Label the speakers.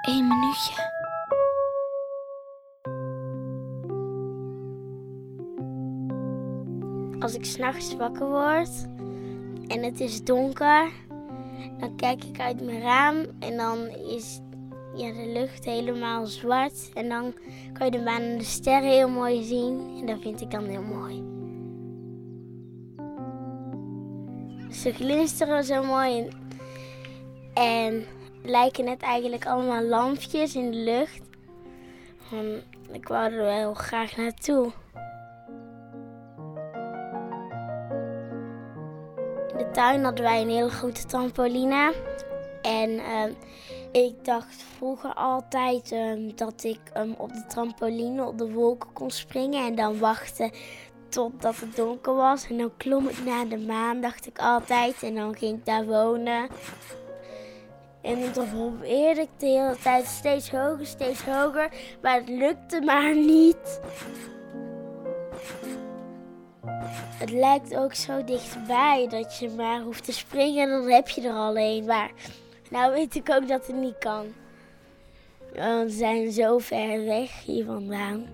Speaker 1: Één minuutje.
Speaker 2: Als ik s'nachts wakker word en het is donker, dan kijk ik uit mijn raam en dan is ja, de lucht helemaal zwart. En dan kan je de maan en de sterren heel mooi zien. En dat vind ik dan heel mooi. Ze glinsteren zo mooi en lijken net eigenlijk allemaal lampjes in de lucht. En ik wou er wel graag naartoe. In de tuin hadden wij een hele grote trampoline. En ehm, ik dacht vroeger altijd ehm, dat ik ehm, op de trampoline op de wolken kon springen en dan wachten totdat het donker was. En dan klom ik naar de maan, dacht ik altijd. En dan ging ik daar wonen. En dan probeerde ik de hele tijd steeds hoger, steeds hoger. Maar het lukte maar niet. Het lijkt ook zo dichtbij dat je maar hoeft te springen en dan heb je er al een. Maar nou weet ik ook dat het niet kan. Want we zijn zo ver weg hier vandaan.